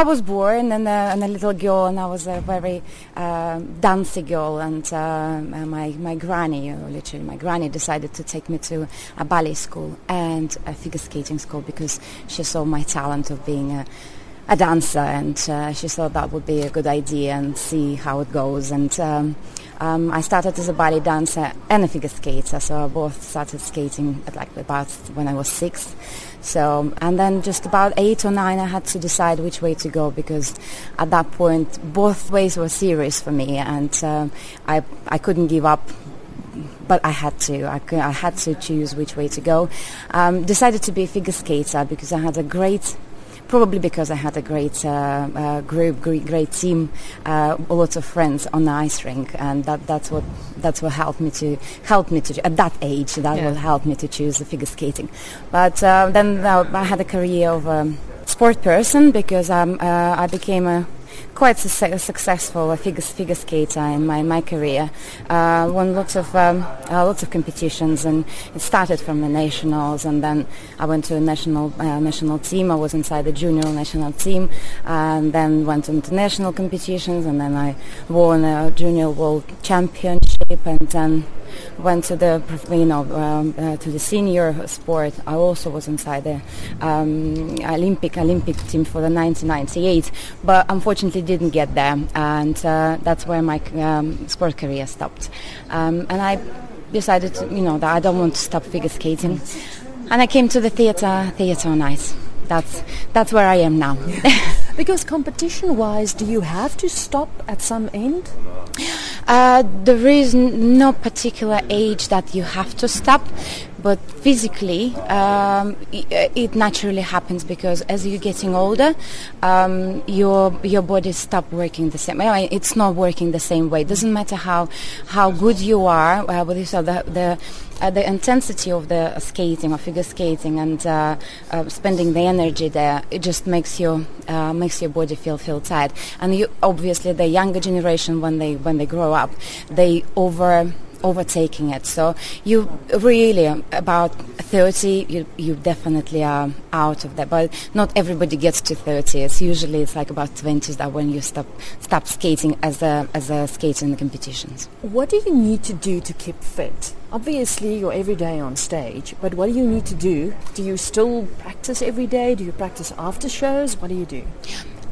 I was born and, uh, and a little girl, and I was a very uh, dancey girl. And uh, my my granny, literally my granny, decided to take me to a ballet school and a figure skating school because she saw my talent of being a a dancer, and uh, she thought that would be a good idea and see how it goes. And um, um, I started as a ballet dancer and a figure skater, so I both started skating at like about when I was six. So, and then just about eight or nine, I had to decide which way to go because at that point, both ways were serious for me, and uh, I I couldn't give up but I had to. I, I, had to choose which way to go. Um, decided to be a figure skater because I had a great probably because I had a great uh, uh, group, great, great team, uh, lots of friends on the ice rink, and that, that's what that's what helped me to help me to at that age. That yeah. will help me to choose the figure skating. But uh, then uh, I had a career of a sport person because um, uh, I became a quite su- successful figure, figure skater in my, my career. Uh, won lots of um, uh, lots of competitions, and it started from the nationals, and then I went to a national uh, national team. I was inside the junior national team, and then went to international competitions, and then I won a junior world championship, and then went to the you know um, uh, to the senior sport. I also was inside the um, Olympic Olympic team for the 1998, but unfortunately didn't get there, and uh, that's where my um, sport career stopped. Um, and I decided, to, you know, that I don't want to stop figure skating, and I came to the theatre on ice. That's that's where I am now. because competition-wise, do you have to stop at some end? Uh, there is no particular age that you have to stop, but physically um, it naturally happens because as you're getting older, um, your your body stop working the same. way. it's not working the same way. It doesn't matter how how good you are. Uh, with this, uh, the, the uh, the intensity of the skating or figure skating and uh, uh, spending the energy there, it just makes your uh, makes your body feel feel tired. And you, obviously, the younger generation when they when they grow up, they over overtaking it. So you really um, about 30, you you definitely are out of that. But not everybody gets to 30. It's usually it's like about 20 that when you stop stop skating as a as a skater in the competitions. What do you need to do to keep fit? Obviously, you're every day on stage, but what do you need to do? Do you still practice every day? Do you practice after shows? What do you do?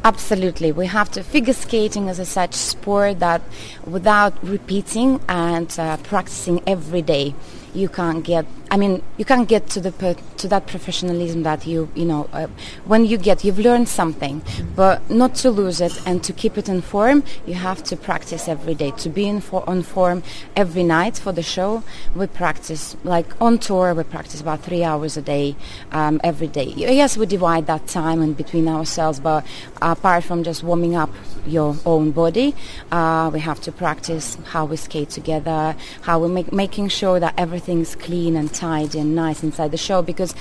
Absolutely. We have to figure skating as a such sport that without repeating and uh, practicing every day, you can't get I mean, you can't get to the to that professionalism that you you know uh, when you get you've learned something, but not to lose it and to keep it in form. You have to practice every day to be in for, on form every night for the show. We practice like on tour. We practice about three hours a day um, every day. Yes, we divide that time in between ourselves, but apart from just warming up your own body, uh, we have to practice how we skate together, how we make making sure that everything's clean and tidy and nice inside the show because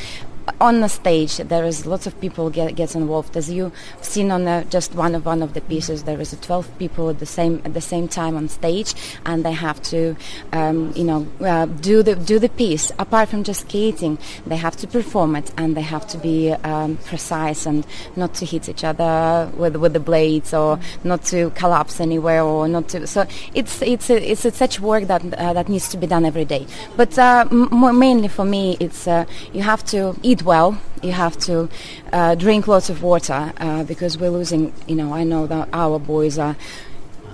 on the stage there is lots of people get gets involved. As you've seen on the, just one of one of the pieces there is 12 people at the same at the same time on stage and they have to um, you know uh, do the do the piece. Apart from just skating they have to perform it and they have to be um, precise and not to hit each other with with the blades or not to collapse anywhere or not to so it's it's a, it's a such work that uh, that needs to be done every day. But uh, m- mainly for me it's uh, you have to eat eat well. You have to uh, drink lots of water uh, because we're losing. You know, I know that our boys are.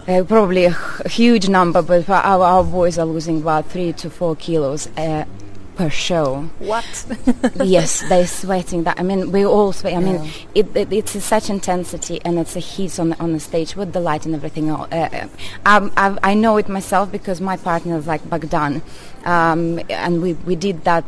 Uh, probably a, a huge number, but our, our boys are losing about three to four kilos uh, per show. What? yes, they're sweating. That I mean, we all sweat. I yeah. mean, it, it, it's such intensity and it's a heat on the, on the stage with the light and everything. Uh, uh um, I know it myself because my partner is like Bogdan, um, and we we did that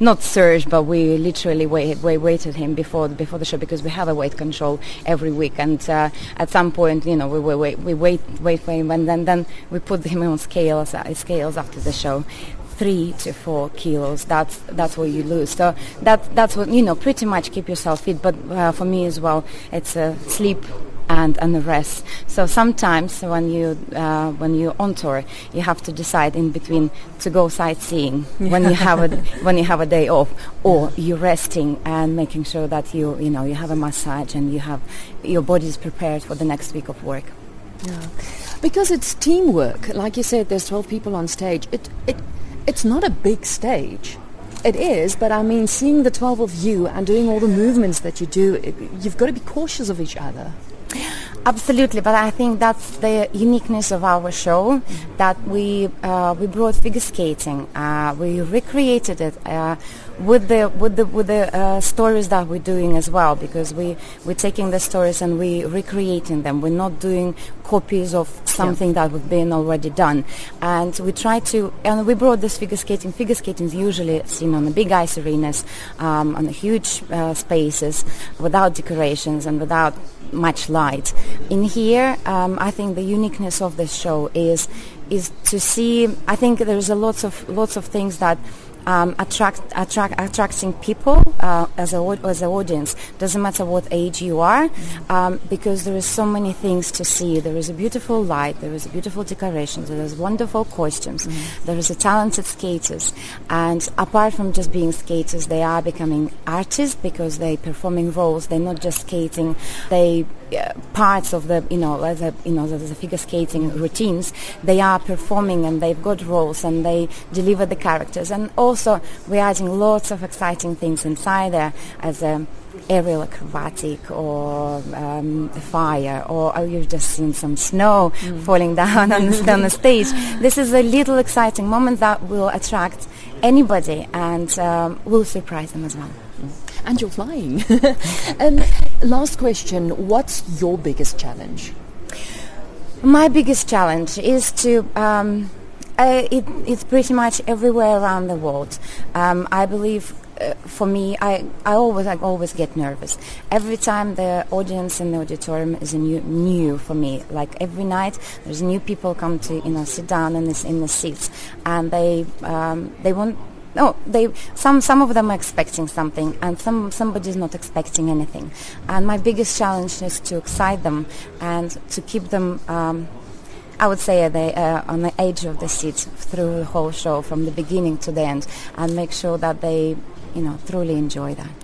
not surge, but we literally wait, wait, waited him before before the show because we have a weight control every week, and uh, at some point, you know, we, we wait we wait wait for him, and then then we put him on scales uh, scales after the show. Three to four kilos. That's that's what you lose. So that that's what you know. Pretty much keep yourself fit. But uh, for me as well, it's uh, sleep and and the rest. So sometimes when you uh, when you're on tour, you have to decide in between to go sightseeing when you have a when you have a day off, or you're resting and making sure that you you know you have a massage and you have your body is prepared for the next week of work. Yeah. Because it's teamwork. Like you said, there's 12 people on stage. It, it, it's not a big stage. It is, but I mean, seeing the 12 of you and doing all the movements that you do, it, you've got to be cautious of each other. Absolutely, but I think that's the uniqueness of our show that we uh, we brought figure skating. Uh, we recreated it uh, with the with the with the uh, stories that we're doing as well because we we're taking the stories and we recreating them. We're not doing copies of something yeah. that we've been already done, and we try to and we brought this figure skating. Figure skating is usually seen on the big ice arenas, um, on the huge uh, spaces, without decorations and without much light. In here, um, I think the uniqueness of this show is is to see. I think there's a lots of lots of things that um, attract, attract, attracting people uh, as, a, as an audience. Doesn't matter what age you are, um, because there is so many things to see. There is a beautiful light, there is a beautiful decorations, there is wonderful costumes, mm-hmm. there is a talented skaters, and apart from just being skaters, they are becoming artists because they're performing roles. They're not just skating; they parts of the you know the, you know the, the figure skating routines. They are performing and they've got roles and they deliver the characters and also we're adding lots of exciting things inside there as a aerial acrobatic or um, fire or oh, you've just seen some snow mm. falling down on the, on the stage. This is a little exciting moment that will attract anybody and um, will surprise them as well. And you're flying. um, last question, what's your biggest challenge? My biggest challenge is to um, uh, it, it's pretty much everywhere around the world. Um, I believe uh, for me, I, I always I always get nervous every time the audience in the auditorium is a new new for me. Like every night, there's new people come to you know sit down in this in the seats, and they um, they want. No, they some some of them are expecting something, and some somebody's not expecting anything. And my biggest challenge is to excite them and to keep them um, I would say they uh, on the edge of the seat through the whole show from the beginning to the end and make sure that they, you know, truly enjoy that.